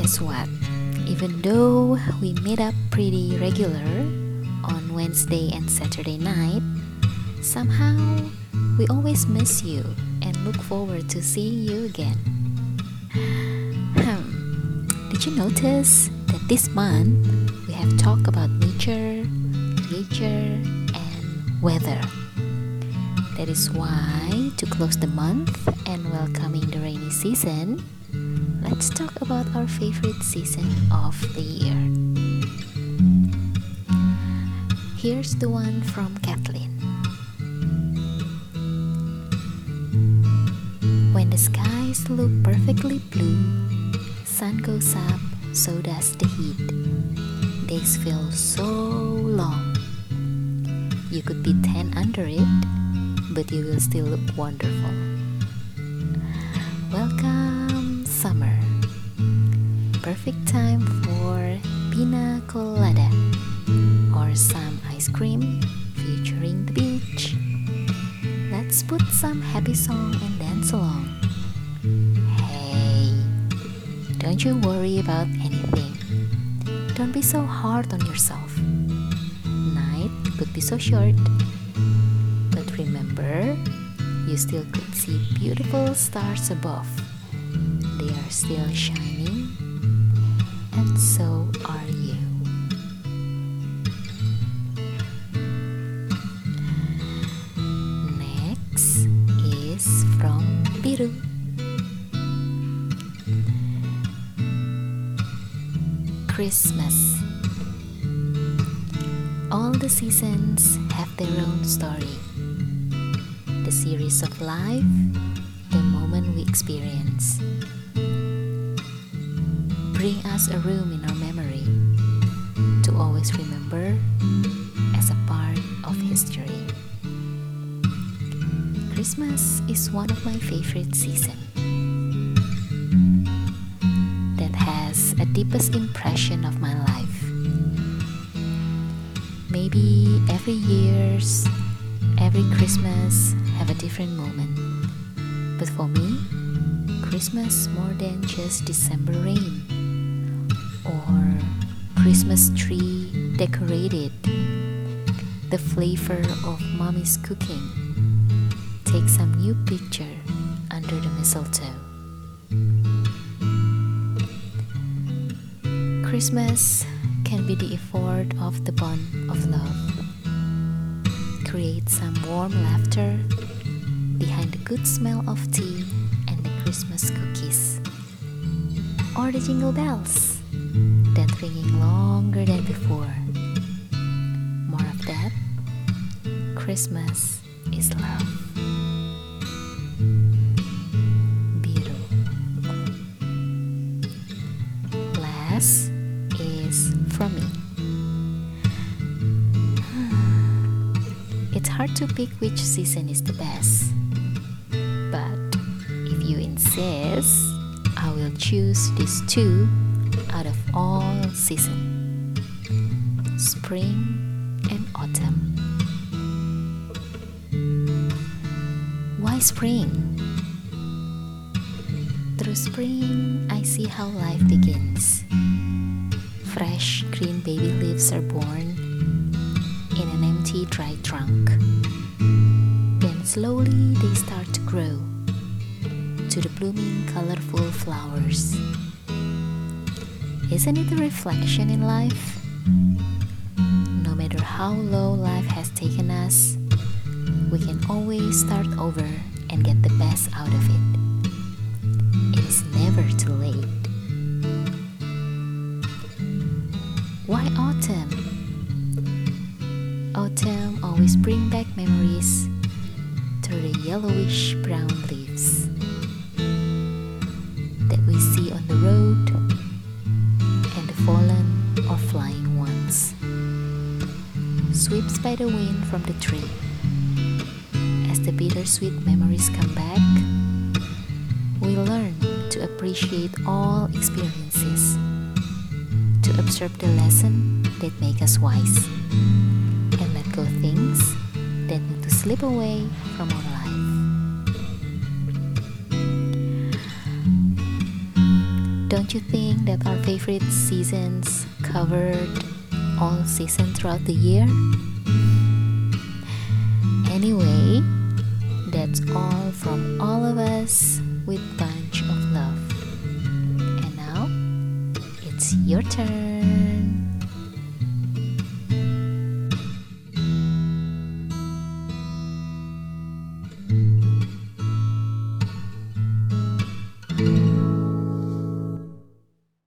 Even though we meet up pretty regular on Wednesday and Saturday night, somehow we always miss you and look forward to seeing you again. Hmm. Did you notice that this month we have talked about nature, literature, and weather? That is why, to close the month and welcoming the rainy season, let's talk about our favorite season of the year. Here's the one from Kathleen. When the skies look perfectly blue, sun goes up, so does the heat. Days feel so long. You could be 10 under it, but you will still look wonderful. Welcome, summer. Perfect time for pina colada or some ice cream featuring the beach. Let's put some happy song and dance along. Hey, don't you worry about anything. Don't be so hard on yourself. Night could be so short. But remember, you still could see beautiful stars above. Are still shining, and so are you. Next is from Biru. Christmas. All the seasons have their own story. The series of life, the moment we experience. Bring us a room in our memory to always remember as a part of history. Christmas is one of my favorite seasons that has a deepest impression of my life. Maybe every year's, every Christmas have a different moment. But for me, Christmas more than just December rain or Christmas tree decorated, the flavor of mommy's cooking. Take some new picture under the mistletoe. Christmas can be the effort of the bond of love. Create some warm laughter behind the good smell of tea and the Christmas cookies. Or the jingle bells that ringing longer than before. More of that. Christmas is love. Biru. Is from me. It's hard to pick which season is the best. But if you insist, I will choose these two out of all seasons spring and autumn. Why spring? Through spring, I see how life begins. Fresh green baby leaves are born in an empty dry trunk. Then slowly they start to grow to the blooming colorful flowers. Isn't it a reflection in life? No matter how low life has taken us, we can always start over and get the best out of it. It is never too late. Why autumn? Autumn always bring back memories through the yellowish brown leaves by the wind from the tree. As the bittersweet memories come back, we learn to appreciate all experiences, to observe the lesson that make us wise, and let go things that need to slip away from our life. Don't you think that our favorite seasons covered all seasons throughout the year? Anyway, that's all from all of us with bunch of love. And now it's your turn.